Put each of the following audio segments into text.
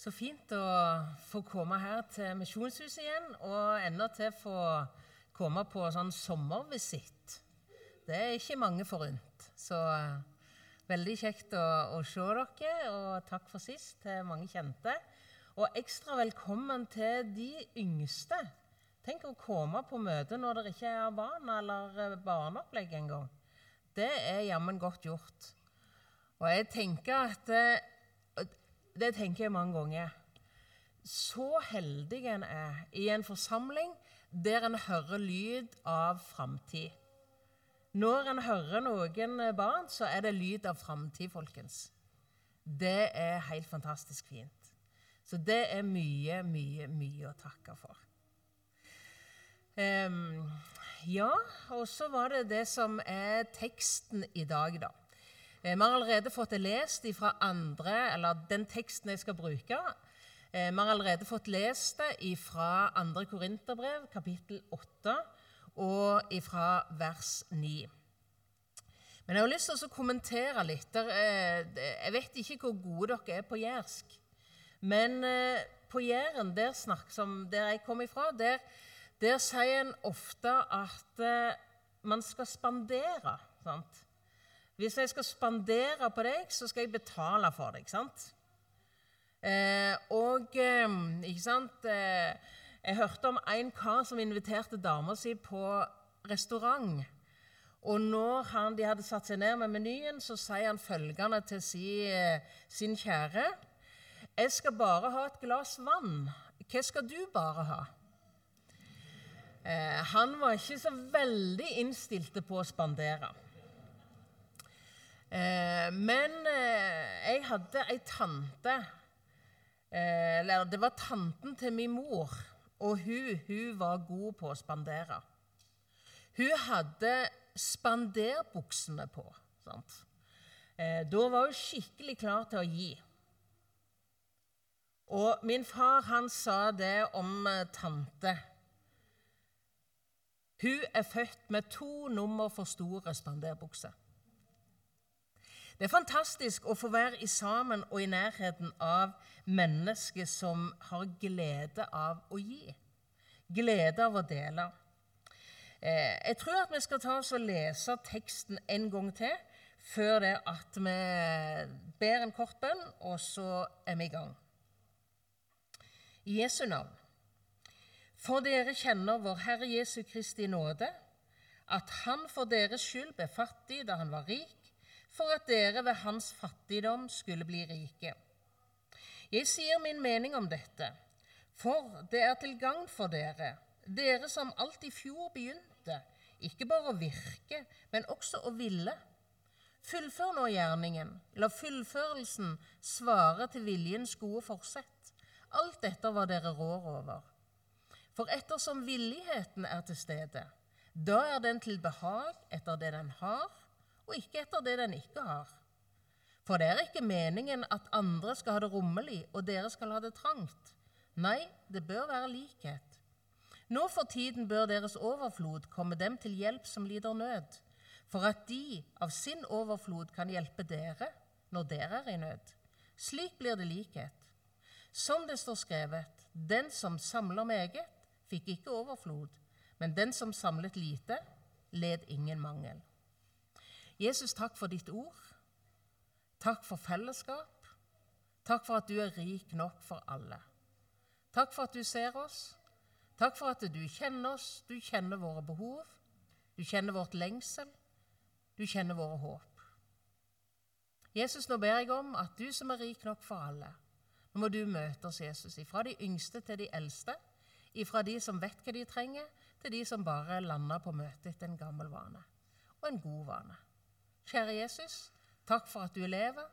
Så fint å få komme her til Misjonshuset igjen, og enda til få komme på sånn sommervisitt. Det er ikke mange forunt. Så eh, veldig kjekt å, å, se dere, og takk for sist til mange kjente. Og ekstra velkommen til de yngste. Tenk å komme på møte når det ikke er barn eller eh, barneopplegg engang. Det er jammen godt gjort. Og jeg tenker at eh, det tenker jeg mange ganger. Så heldig en er i en forsamling der en hører lyd av framtid. Når en hører noen barn, så er det lyd av framtid, folkens. Det er helt fantastisk fint. Så det er mye, mye, mye å takke for. Um, ja, og så var det det som er teksten i dag, da. Eh, vi har allerede fått det lest fra andre, eller den teksten jeg skal bruke. Eh, vi har allerede fått lest det fra andre Korinterbrev, kapittel 8, og fra vers 9. Men jeg har lyst til å kommentere litt. Eh, jeg vet ikke hvor gode dere er på jærsk. Men på Jæren, der, snakk, der jeg kommer ifra, der, der sier en ofte at man skal spandere. sant? Hvis jeg skal spandere på deg, så skal jeg betale for deg. sant? Eh, og eh, ikke sant eh, Jeg hørte om en kar som inviterte dama si på restaurant. Og når han, de hadde satt seg ned med menyen, så sier han følgende til si, eh, sin kjære Jeg skal bare ha et glass vann. Hva skal du bare ha? Eh, han var ikke så veldig innstilt på å spandere. Eh, men eh, jeg hadde ei tante eh, Eller det var tanten til min mor, og hun, hun var god på å spandere. Hun hadde spanderbuksene på. Sant? Da var hun skikkelig klar til å gi. Og min far han sa det om tante. Hun er født med to nummer for store spanderbukser. Det er fantastisk å få være i sammen og i nærheten av mennesker som har glede av å gi. Glede av å dele. Eh, jeg tror at vi skal ta oss og lese teksten en gang til før det at vi ber en kort bønn, og så er vi i gang. I Jesu navn. For dere kjenner vår Herre Jesu Kristi nåde, at Han for deres skyld ble fattig da han var rik, for at dere ved hans fattigdom skulle bli rike. Jeg sier min mening om dette, for det er til gagn for dere, dere som alt i fjor begynte, ikke bare å virke, men også å ville. Fullfør nå gjerningen, la fullførelsen svare til viljens gode forsett. Alt dette var dere rår over. For ettersom villigheten er til stede, da er den til behag etter det den har, og ikke etter det den ikke har. For det er ikke meningen at andre skal ha det rommelig, og dere skal ha det trangt. Nei, det bør være likhet. Nå for tiden bør deres overflod komme dem til hjelp som lider nød, for at de av sin overflod kan hjelpe dere når dere er i nød. Slik blir det likhet. Som det står skrevet, den som samler meget, fikk ikke overflod, men den som samlet lite, led ingen mangel. Jesus, takk for ditt ord. Takk for fellesskap. Takk for at du er rik nok for alle. Takk for at du ser oss. Takk for at du kjenner oss, du kjenner våre behov, du kjenner vårt lengsel, du kjenner våre håp. Jesus, nå ber jeg om at du som er rik nok for alle, nå må du møte oss, Jesus, ifra de yngste til de eldste, ifra de som vet hva de trenger, til de som bare lander på møtet etter en gammel vane og en god vane. Kjære Jesus, takk for at du lever,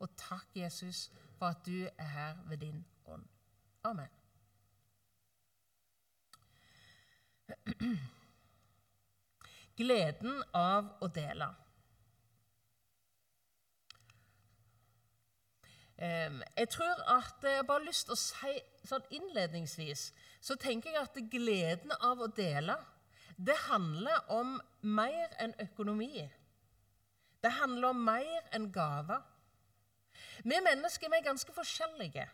og takk, Jesus, for at du er her ved din ånd. Amen. Gleden av å dele. Jeg tror at jeg bare har lyst til å si sånn innledningsvis så tenker jeg at gleden av å dele, det handler om mer enn økonomi. Det handler om mer enn gaver. Vi mennesker vi er ganske forskjellige.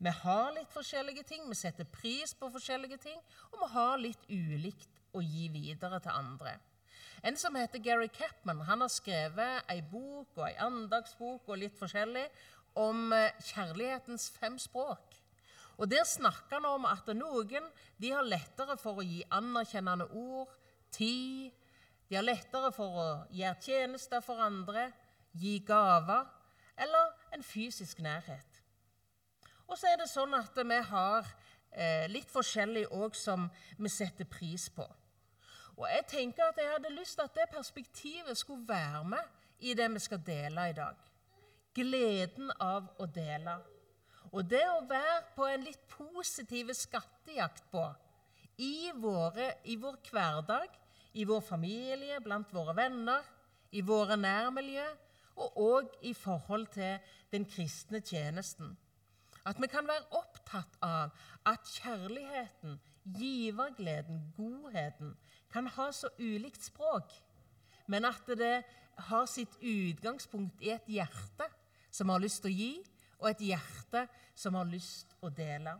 Vi har litt forskjellige ting, vi setter pris på forskjellige ting, og vi har litt ulikt å gi videre til andre. En som heter Gary Capman, han har skrevet ei bok og ei andagsbok og litt forskjellig om eh, kjærlighetens fem språk. Og Der snakker han om at noen de har lettere for å gi anerkjennende ord, tid. De har lettere for å gjøre tjenester for andre, gi gaver eller en fysisk nærhet. Og så er det sånn at vi har eh, litt forskjellig òg som vi setter pris på. Og jeg tenker at jeg hadde lyst til at det perspektivet skulle være med i det vi skal dele i dag. Gleden av å dele. Og det å være på en litt positiv skattejakt på i, våre, i vår hverdag, i vår familie, blant våre venner, i våre nærmiljø, og òg i forhold til den kristne tjenesten. At vi kan være opptatt av at kjærligheten, givergleden, godheten, kan ha så ulikt språk, men at det har sitt utgangspunkt i et hjerte som har lyst til å gi, og et hjerte som har lyst til å dele.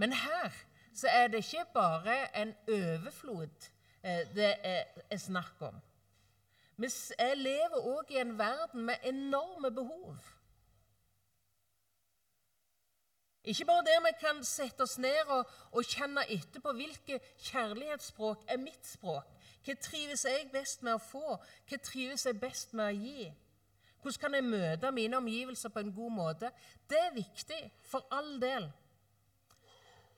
Men her så er det ikke bare en overflod eh, det er snakk om. Vi lever òg i en verden med enorme behov. Ikke bare det vi kan sette oss ned og, og kjenne etter på hvilke kjærlighetsspråk er mitt språk. Hva trives jeg best med å få? Hva trives jeg best med å gi? Hvordan kan jeg møte mine omgivelser på en god måte? Det er viktig, for all del.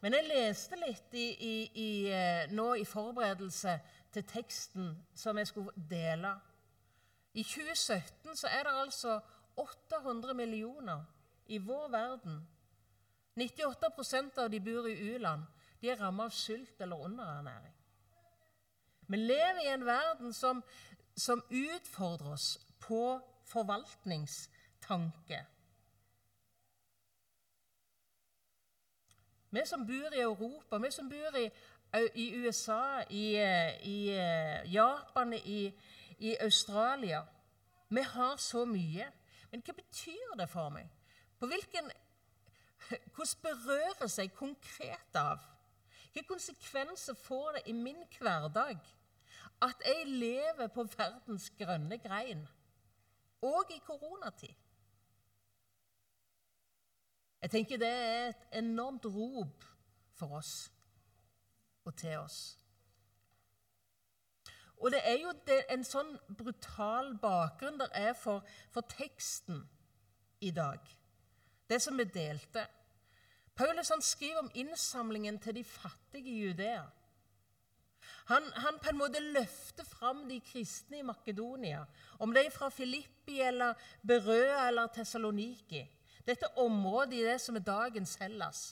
Men jeg leste litt i, i, i, eh, nå i forberedelse til teksten som jeg skulle dele. I 2017 så er det altså 800 millioner i vår verden 98% av de bor i u-land. De er rammet av sult eller underernæring. Vi lever i en verden som, som utfordrer oss på forvaltningstanke. Vi som bor i Europa, vi som bor i, i USA, i, i, Japan, i, i Australia Vi har så mye. Men hva betyr det for meg? På hvilken hvordan berøres jeg konkret av? Hvilke konsekvenser får det i min hverdag at jeg lever på verdens grønne grein, og i koronatid? Jeg tenker det er et enormt rop for oss og til oss. Og det er jo det, en sånn brutal bakgrunn der er for, for teksten i dag det som vi delte. Paulus han skriver om innsamlingen til de fattige judea. Han, han, på en måte løfter fram de kristne i Makedonia, om de er fra Filippi eller Berøa eller Tessaloniki. Dette området i det som er dagens Hellas.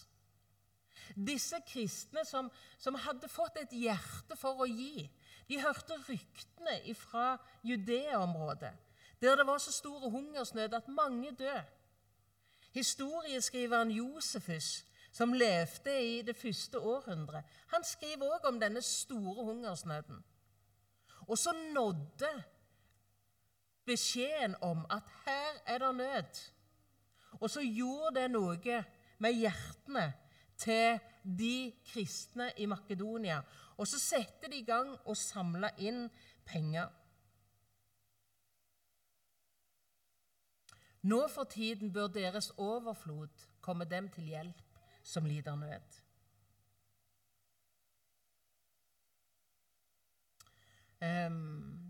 Disse kristne som, som hadde fått et hjerte for å gi, de hørte ryktene fra Judea-området, der det var så stor hungersnød at mange døde. Historieskriveren Josefus, som levde i det første århundret, han skriver også om denne store hungersnøden. Og så nådde beskjeden om at her er det nød. Og så gjorde det noe med hjertene til de kristne i Makedonia. Og så satte de i gang og samla inn penger. Nå for tiden bør deres overflod komme dem til hjelp som lider nød.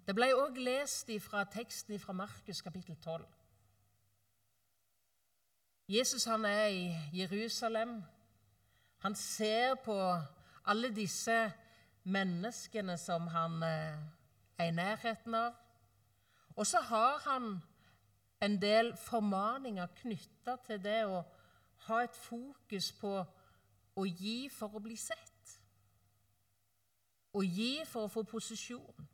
Det ble òg lest fra teksten fra Markus kapittel 12. Jesus han er i Jerusalem. Han ser på alle disse menneskene som han eh, er i nærheten av. Og så har han en del formaninger knytta til det å ha et fokus på å gi for å bli sett. Å gi for å få posisjon.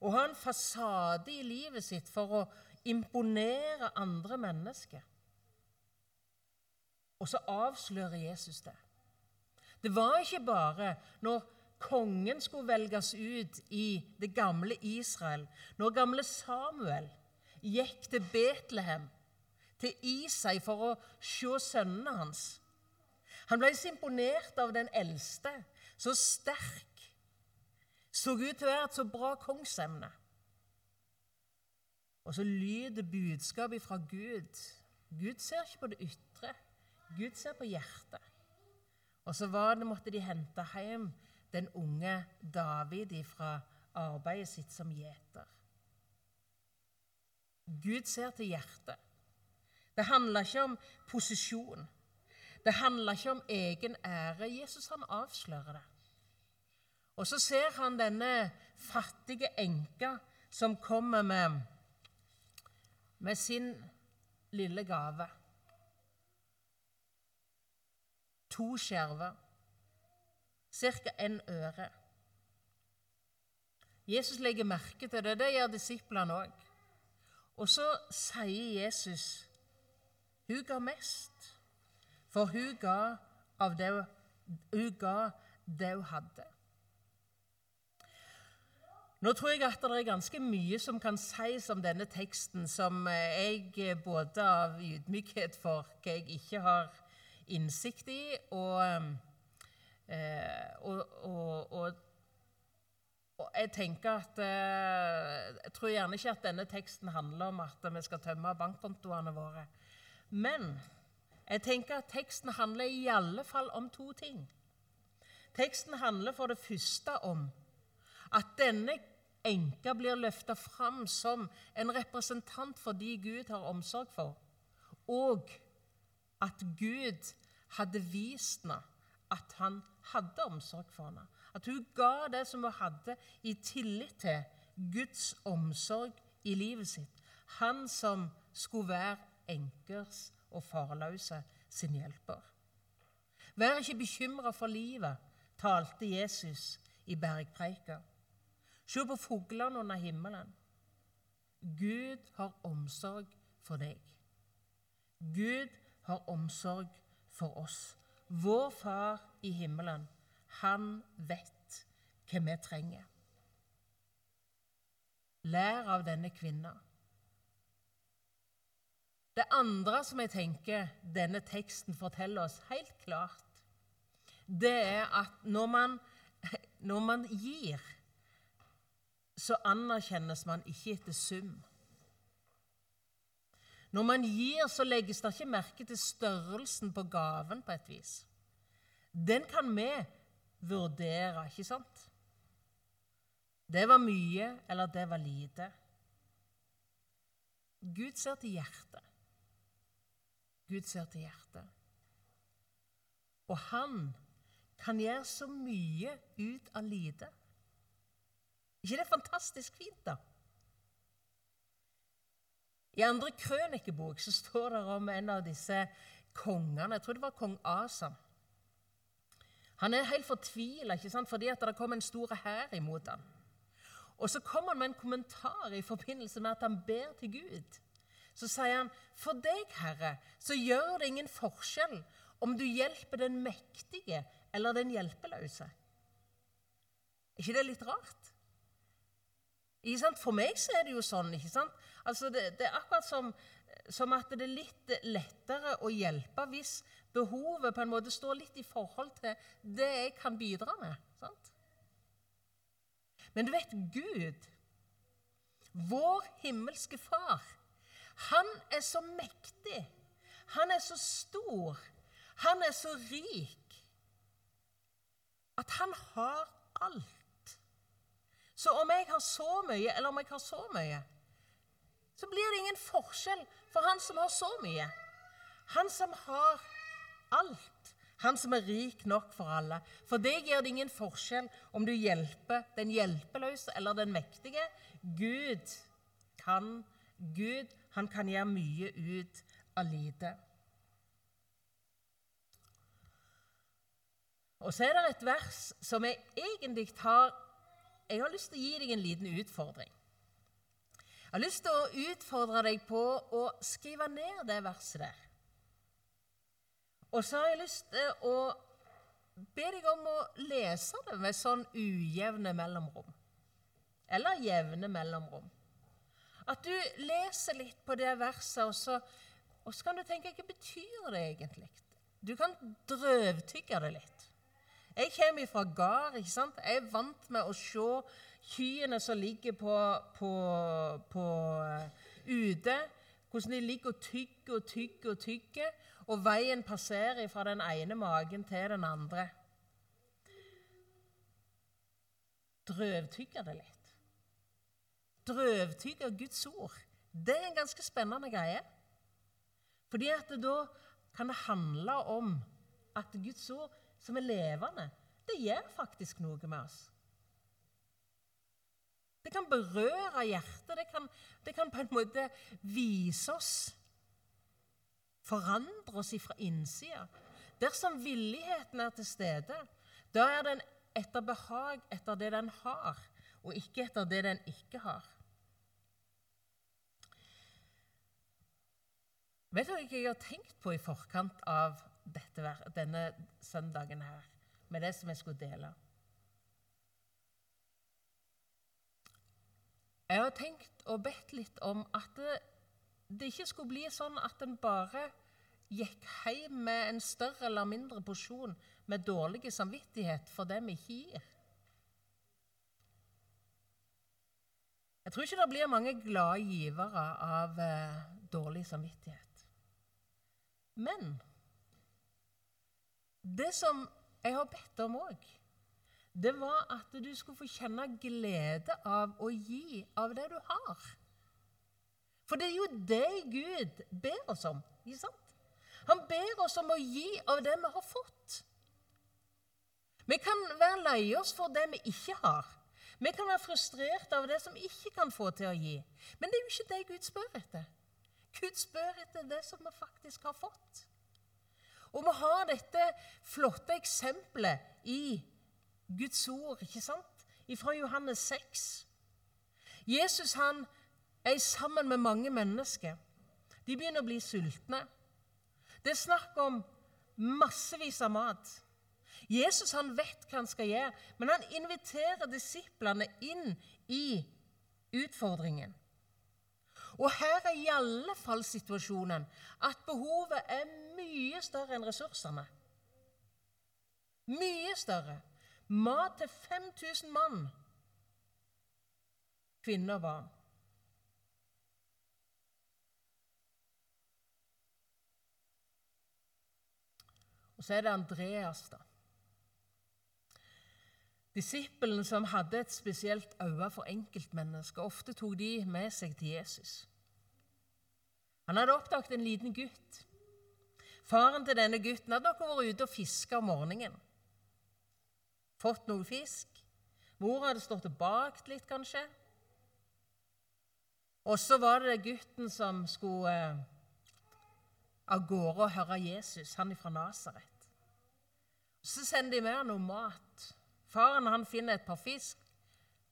Å ha en fasade i livet sitt for å imponere andre mennesker. Og så avslører Jesus det. Det var ikke bare når kongen skulle velges ut i det gamle Israel, når gamle Samuel gikk til Betlehem, til Isai for å se sønnene hans. Han ble så imponert av den eldste, så sterk, så ut til å være et så bra kongsemne. Og så lyder budskapet fra Gud. Gud ser ikke på det ytre, Gud ser på hjertet. Og så var det, måtte de hente hjem den unge David fra arbeidet sitt som gjeter. Gud ser til hjertet. Det handler ikke om posisjon. Det handler ikke om egen ære. Jesus han avslører det. Og så ser han denne fattige enka som kommer med, med sin lille gave. To skjerver, ca. en øre. Jesus legger merke til det. Det gjør disiplene òg. Og så sier Jesus hun ga mest, for hun ga av det hun, ga det hun hadde. Nå tror jeg at det er ganske mye som kan sies om denne teksten som jeg både av ydmykhet for hva jeg ikke har innsikt i, og, eh, og, og, og og jeg tenker at Jeg tror gjerne ikke at denne teksten handler om at vi skal tømme bankkontoene våre. Men jeg tenker at teksten handler i alle fall om to ting. Teksten handler for det første om at denne enka blir løfta fram som en representant for de Gud har omsorg for, og at Gud hadde vist henne at han hadde omsorg for henne. At hun ga det som hun hadde, i tillit til Guds omsorg i livet sitt. Han som skulle være enkers og farløse sin hjelper. Vær ikke bekymra for livet, talte Jesus i bergpreika. Se på fuglene under himmelen. Gud har omsorg for deg. Gud har omsorg for oss. Vår Far i himmelen, han vet hva vi trenger. Lær av denne kvinna. Det andre som jeg tenker denne teksten forteller oss helt klart, det er at når man, når man gir, så anerkjennes man ikke etter sum. Når man gir, så legges det ikke merke til størrelsen på gaven på et vis. Den kan vi vurdere, ikke sant? Det var mye, eller det var lite. Gud ser til hjertet. Gud ser til hjertet. Og han kan gjøre så mye ut av lite. Ikke det er fantastisk fint, da? I andre krønikebok så står det om en av disse kongene. Jeg tror det var kong Asa. Han er helt fortvila fordi at det kom en stor hær imot ham. Og så kommer han med en kommentar i forbindelse med at han ber til Gud så sier han, 'For deg, Herre, så gjør det ingen forskjell om du hjelper den mektige eller den hjelpeløse.' Er ikke det litt rart? For meg så er det jo sånn. ikke sant? Altså det, det, er akkurat som, som, at det er litt lettere å hjelpe hvis behovet på en måte står litt i forhold til det jeg kan bidra med. sant? Men du vet, Gud, vår himmelske Far, han er så mektig. Han er så stor. Han er så rik at han har alt. Så om jeg har så mye, eller om jeg har så mye, så blir det ingen forskjell for han som har så mye. Han som har alt. Han som er rik nok for alle. For det gjør det ingen forskjell om du hjelper den hjelpeløse eller den mektige. Gud kan Gud han kan gjøre mye ut av lite. Og så er det et vers som jeg egentlig har Jeg har lyst til å gi deg en liten utfordring. Jeg har lyst til å utfordre deg på å skrive ned det verset der. Og så har jeg lyst til å be deg om å lese det med sånn ujevne mellomrom. Eller jevne mellomrom. At du leser litt på det verset, og så Og så kan du tenke hva betyr det egentlig? Du kan drøvtygge det litt. Jeg kommer fra gard. ikke sant? Jeg er vant med å se kyene som ligger på, på, på uh, ute. Hvordan de ligger og tygger og tygger og tygger, og veien passerer fra den ene magen til den andre. Drøvtygge det litt. Drøvtygge Guds ord. Det er en ganske spennende greie. Fordi at da kan det handle om at Guds ord, som er levende, det gjør faktisk noe med oss. Det kan berøre hjertet. Det kan, det kan på en måte vise oss Forandre oss fra innsida. Dersom villigheten er til stede, da er den etter behag etter det den har, og ikke etter det den ikke har. Vet du hva jeg har tenkt på i forkant av dette, denne søndagen her, med det som jeg skulle dele? Jeg har tenkt og bedt litt om at det, det ikke skulle bli sånn at en bare gikk hjem med en større eller mindre porsjon med dårlig samvittighet for det vi ikke gir. Jeg tror ikke det blir mange glade givere av eh, dårlig samvittighet. Men det som jeg har bedt om òg, det var at du skulle få kjenne glede av å gi av det du har. For det er jo det Gud ber oss om. ikke sant? Han ber oss om å gi av det vi har fått. Vi kan være lei oss for det vi ikke har. Vi kan være frustrert av det som vi ikke kan få til å gi. Men det er jo ikke det Gud spør etter. Gud spør etter det som vi faktisk har fått. Og vi har dette flotte eksempelet i Guds ord, ikke sant? Fra Johannes 6. Jesus han er sammen med mange mennesker. De begynner å bli sultne. Det er snakk om massevis av mat. Jesus han vet hva han skal gjøre, men han inviterer disiplene inn i utfordringen. Og her er i alle fall situasjonen at behovet er mye større enn ressursene. Mye større. Mat til 5000 mann. Kvinner og barn. Og så er det Andreas, da. Disippelen som hadde et spesielt øye for enkeltmennesker. Ofte tok de med seg til Jesus. Han hadde oppdaget en liten gutt. Faren til denne gutten hadde nok vært ute og fiska om morgenen. Fått noe fisk. Mor hadde stått og bakt litt, kanskje. Og så var det gutten som skulle eh, av gårde og høre Jesus, han fra Nasaret. Så sender de med ham noe mat. Faren han finner et par fisk,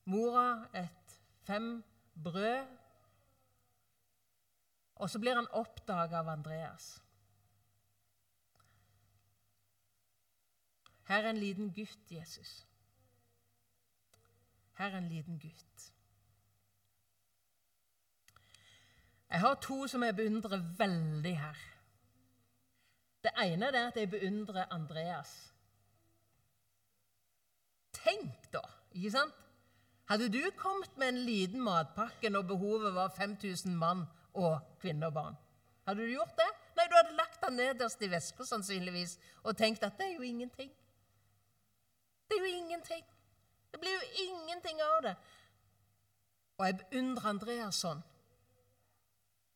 mora et fem brød. Og så blir han oppdaga av Andreas. Her er en liten gutt, Jesus. Her er en liten gutt. Jeg har to som jeg beundrer veldig her. Det ene er at jeg beundrer Andreas. Tenk, da! ikke sant? Hadde du kommet med en liten matpakke når behovet var 5000 mann og kvinner og barn? Hadde du gjort det? Nei, du hadde lagt den nederst i veska sannsynligvis og tenkt at det er jo ingenting. Det er jo ingenting. Det blir jo ingenting av det. Og jeg beundrer Andreas sånn.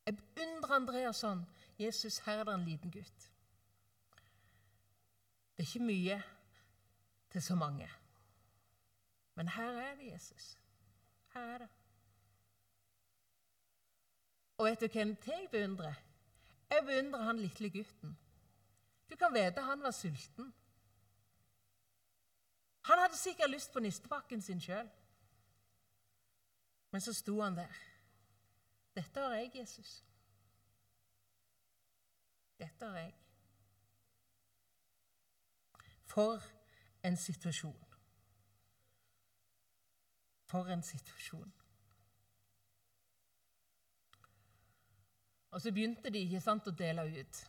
Jeg beundrer Andreas sånn. Jesus, her er det en liten gutt. Det er ikke mye til så mange. Men her er det Jesus. Her er det. Og vet du hvem jeg beundrer? Jeg beundrer han lille gutten. Du kan vite han var sulten. Han hadde sikkert lyst på nistepakken sin sjøl. Men så sto han der. Dette har jeg, Jesus. Dette har jeg. For en situasjon. For en situasjon. Og så begynte de ikke sant, å dele ut.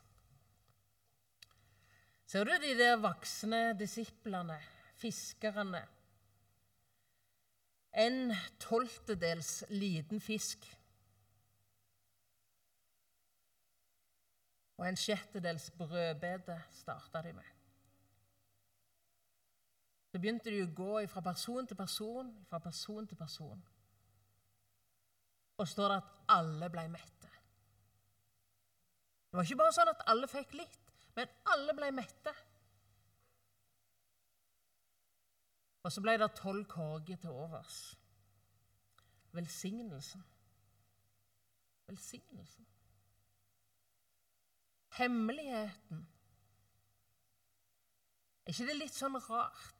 Ser du de der voksne disiplene, fiskerne? En tolvtedels liten fisk og en sjettedels brødbete starta de med. Så begynte de å gå fra person til person, fra person til person. Og står det at alle ble mette. Det var ikke bare sånn at alle fikk litt, men alle ble mette. Og så ble det tolv korger til overs. Velsignelsen. Velsignelsen. Hemmeligheten. Er ikke det litt sånn rart?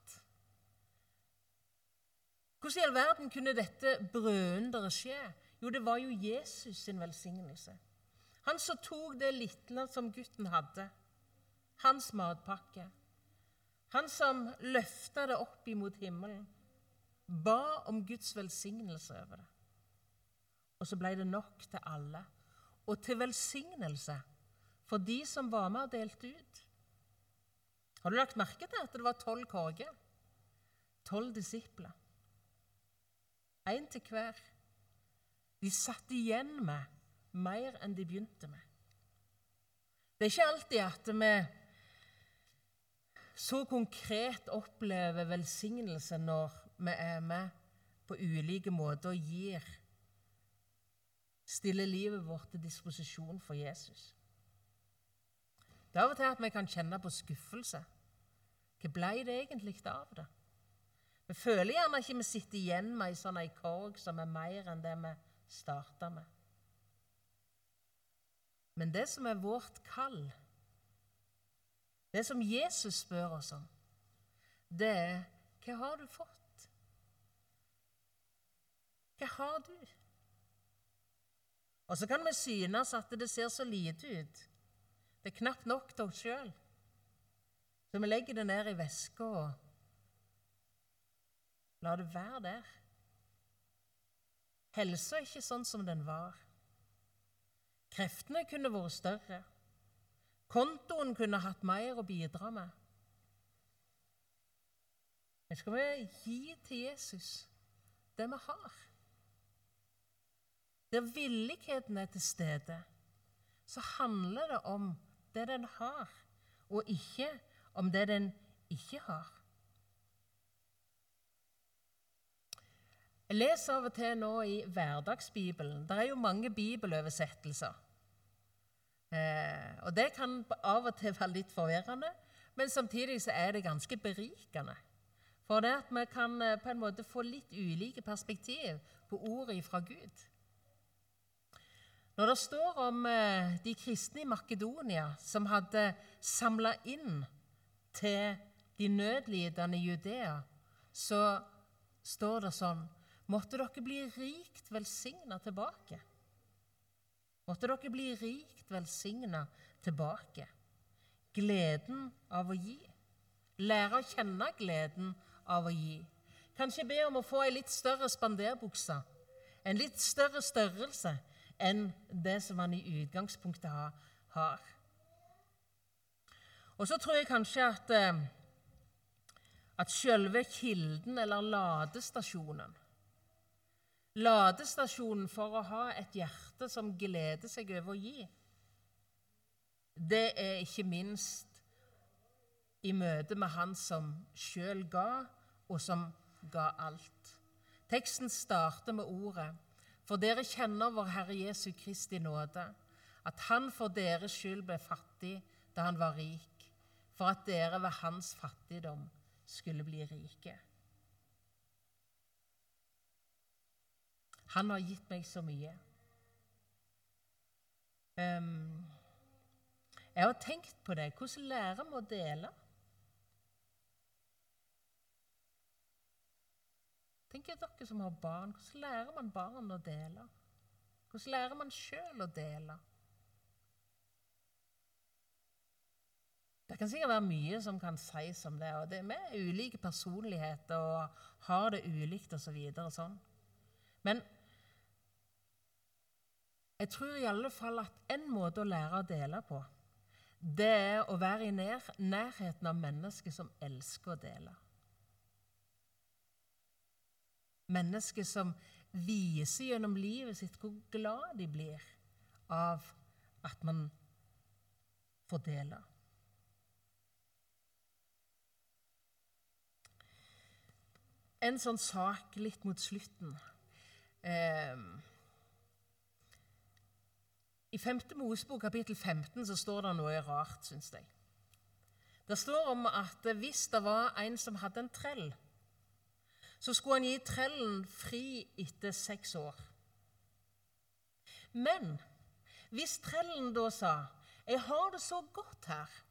Hvordan i all verden kunne dette brødunderet skje? Jo, det var jo Jesus sin velsignelse. Han som tok det lille som gutten hadde, hans matpakke. Han som løfta det opp imot himmelen, ba om Guds velsignelse over det. Og så ble det nok til alle, og til velsignelse for de som var med og delte ut. Har du lagt merke til at det var tolv korger? Tolv disipler. Én til hver. De satt igjen med mer enn de begynte med. Det er ikke alltid at vi så konkret opplever velsignelse når vi er med på ulike måter og gir Stiller livet vårt til disposisjon for Jesus. Det er av og til at vi kan kjenne på skuffelse. Hva ble det egentlig av det? Vi føler gjerne ikke vi sitter igjen med ei sånn korg som er mer enn det vi starta med. Men det som er vårt kall, det som Jesus spør oss om, det er hva har du fått? Hva har du? Og så kan vi synes at det ser så lite ut. Det er knapt nok til oss sjøl. Så vi legger det ned i veska og La det være der. Helsa er ikke sånn som den var. Kreftene kunne vært større. Kontoen kunne hatt mer å bidra med. Men skal vi gi til Jesus det vi har? Der villigheten er til stede, så handler det om det den har, og ikke om det den ikke har. Jeg leser av og til nå i Hverdagsbibelen. Det er jo mange bibeloversettelser. Eh, og Det kan av og til være litt forvirrende, men samtidig så er det ganske berikende. For det at vi kan eh, på en måte få litt ulike perspektiv på ordet fra Gud. Når det står om eh, de kristne i Makedonia som hadde samla inn til de nødlidende i Judea, så står det sånn Måtte dere bli rikt velsigna tilbake. Måtte dere bli rikt velsigna tilbake. Gleden av å gi. Lære å kjenne gleden av å gi. Kanskje be om å få ei litt større spanderbukse. En litt større størrelse enn det som man i utgangspunktet har. Og så tror jeg kanskje at, eh, at selve kilden, eller ladestasjonen, Ladestasjonen for å ha et hjerte som gleder seg over å gi, det er ikke minst i møte med Han som sjøl ga, og som ga alt. Teksten starter med ordet For dere kjenner vår Herre Jesu Kristi nåde, at Han for deres skyld ble fattig da Han var rik, for at dere ved Hans fattigdom skulle bli rike. Han har gitt meg så mye. Um, jeg har tenkt på det. Hvordan lærer vi å dele? Tenk dere som har barn. Hvordan lærer man barn å dele? Hvordan lærer man sjøl å dele? Det kan sikkert være mye som kan sies om det. og det er med ulike personligheter og har det ulikt osv. Så videre, sånn. Men Jeg tror i alle fall at en måte å lære å dele på, det er å være i nær, nærheten av mennesker som elsker å dele. Mennesker som viser gjennom livet sitt hvor glad de blir av at man får dele. En sånn sak litt mot slutten. Eh, I 5. Mosebok kapittel 15 så står det noe rart, syns jeg. Det står om at hvis det var en som hadde en trell så skulle han gi trellen fri etter seks år. Men hvis trellen da sa 'Jeg har det så godt her'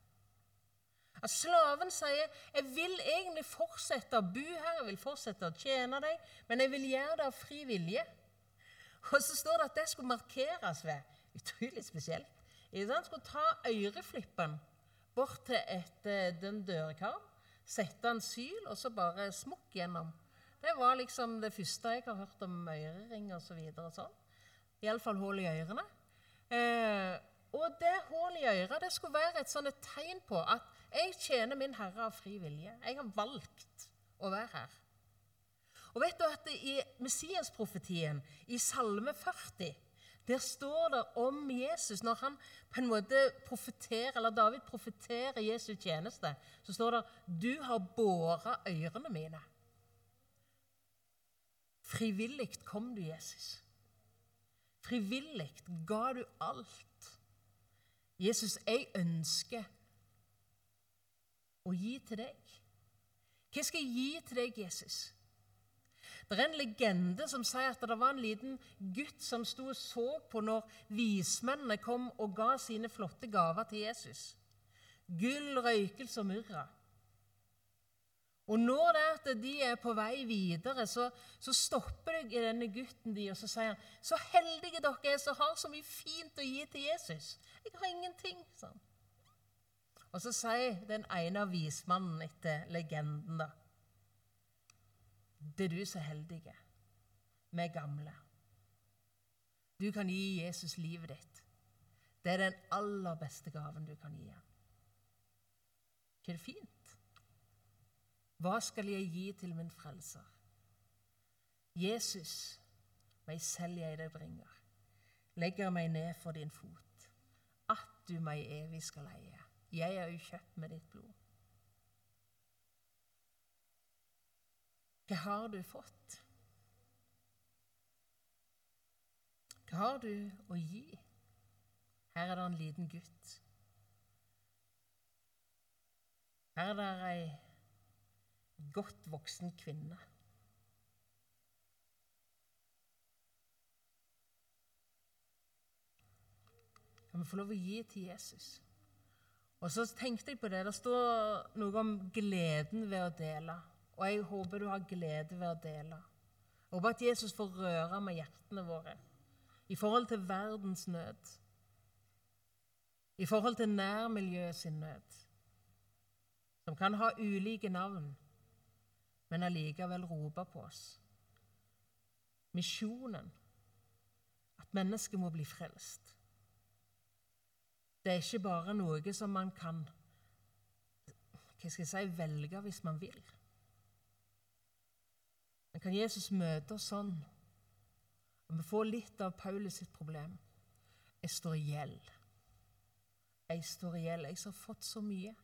At slaven sier 'Jeg vil egentlig fortsette å bo her, jeg vil fortsette å tjene deg, men jeg vil gjøre det av fri vilje'. Og så står det at det skulle markeres ved Utrolig spesielt. Han skulle ta øreflippen bort til et, eh, den dørkarm, sette en syl og så bare smukk gjennom. Det var liksom det første jeg har hørt om ørering osv. Så videre, sånn. Iallfall hull i ørene. Eh, og det hullet i øret det skulle være et et tegn på at jeg tjener min Herre av fri vilje. Jeg har valgt å være her. Og vet du at I Messias-profetien, i Salme 40, der står det om Jesus Når han på en måte profeterer, eller David profeterer Jesu tjeneste, så står det 'Du har båret ørene mine'. Frivillig kom du, Jesus. Frivillig ga du alt. Jesus, jeg ønsker å gi til deg. Hva skal jeg gi til deg, Jesus? Det er en legende som sier at det var en liten gutt som sto og så på når vismennene kom og ga sine flotte gaver til Jesus. Gull, røykelse og myrra. Og når det er at de er på vei videre, så, så stopper det denne gutten de, og så sier han, 'Så heldige dere er som har så mye fint å gi til Jesus.' 'Jeg har ingenting', sa han. Og så sier den ene av vismannen etter legenden, da 'Det er du som er heldige. Vi er gamle. Du kan gi Jesus livet ditt. Det er den aller beste gaven du kan gi ham. Ikke det fint? Hva skal jeg gi til min frelser? Jesus, meg selv jeg deg bringer, legger meg ned for din fot, at du meg evig skal eie. Jeg er jo kjøpt med ditt blod. Hva har du fått? Hva har du å gi? Her er det en liten gutt. Her er det ei godt voksen kvinne. Kan vi få lov å gi til Jesus? Og så tenkte jeg på det. Det står noe om gleden ved å dele. Og jeg håper du har glede ved å dele. Jeg håper at Jesus får røre med hjertene våre i forhold til verdens nød. I forhold til nærmiljøet sin nød, som kan ha ulike navn men allikevel rope på oss. Misjonen, at mennesket må bli frelst. Det er ikke bare noe som man kan hva skal jeg si, velge hvis man vil. Men kan Jesus møte oss sånn? Og vi får litt av Paulus sitt problem. Jeg står i gjeld. Jeg står i gjeld. Jeg har fått så mye.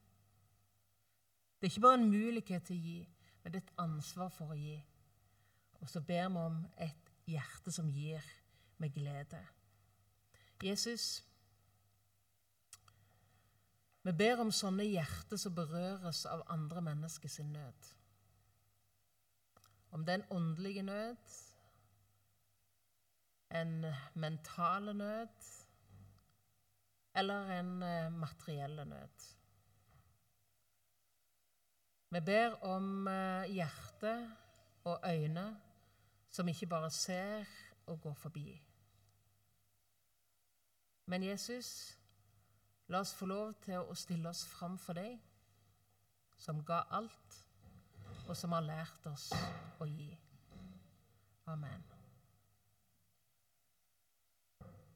Det er ikke bare en mulighet til å gi, men det er et ansvar for å gi. Og så ber vi om et hjerte som gir med glede. Jesus, vi ber om sånne hjerter som berøres av andre menneskers nød. Om det er en åndelig nød, en mental nød eller en eh, materiell nød. Vi ber om eh, hjerte og øyne som ikke bare ser og går forbi. Men Jesus, la oss få lov til å stille oss fram for deg, som ga alt, og som har lært oss å gi. Amen.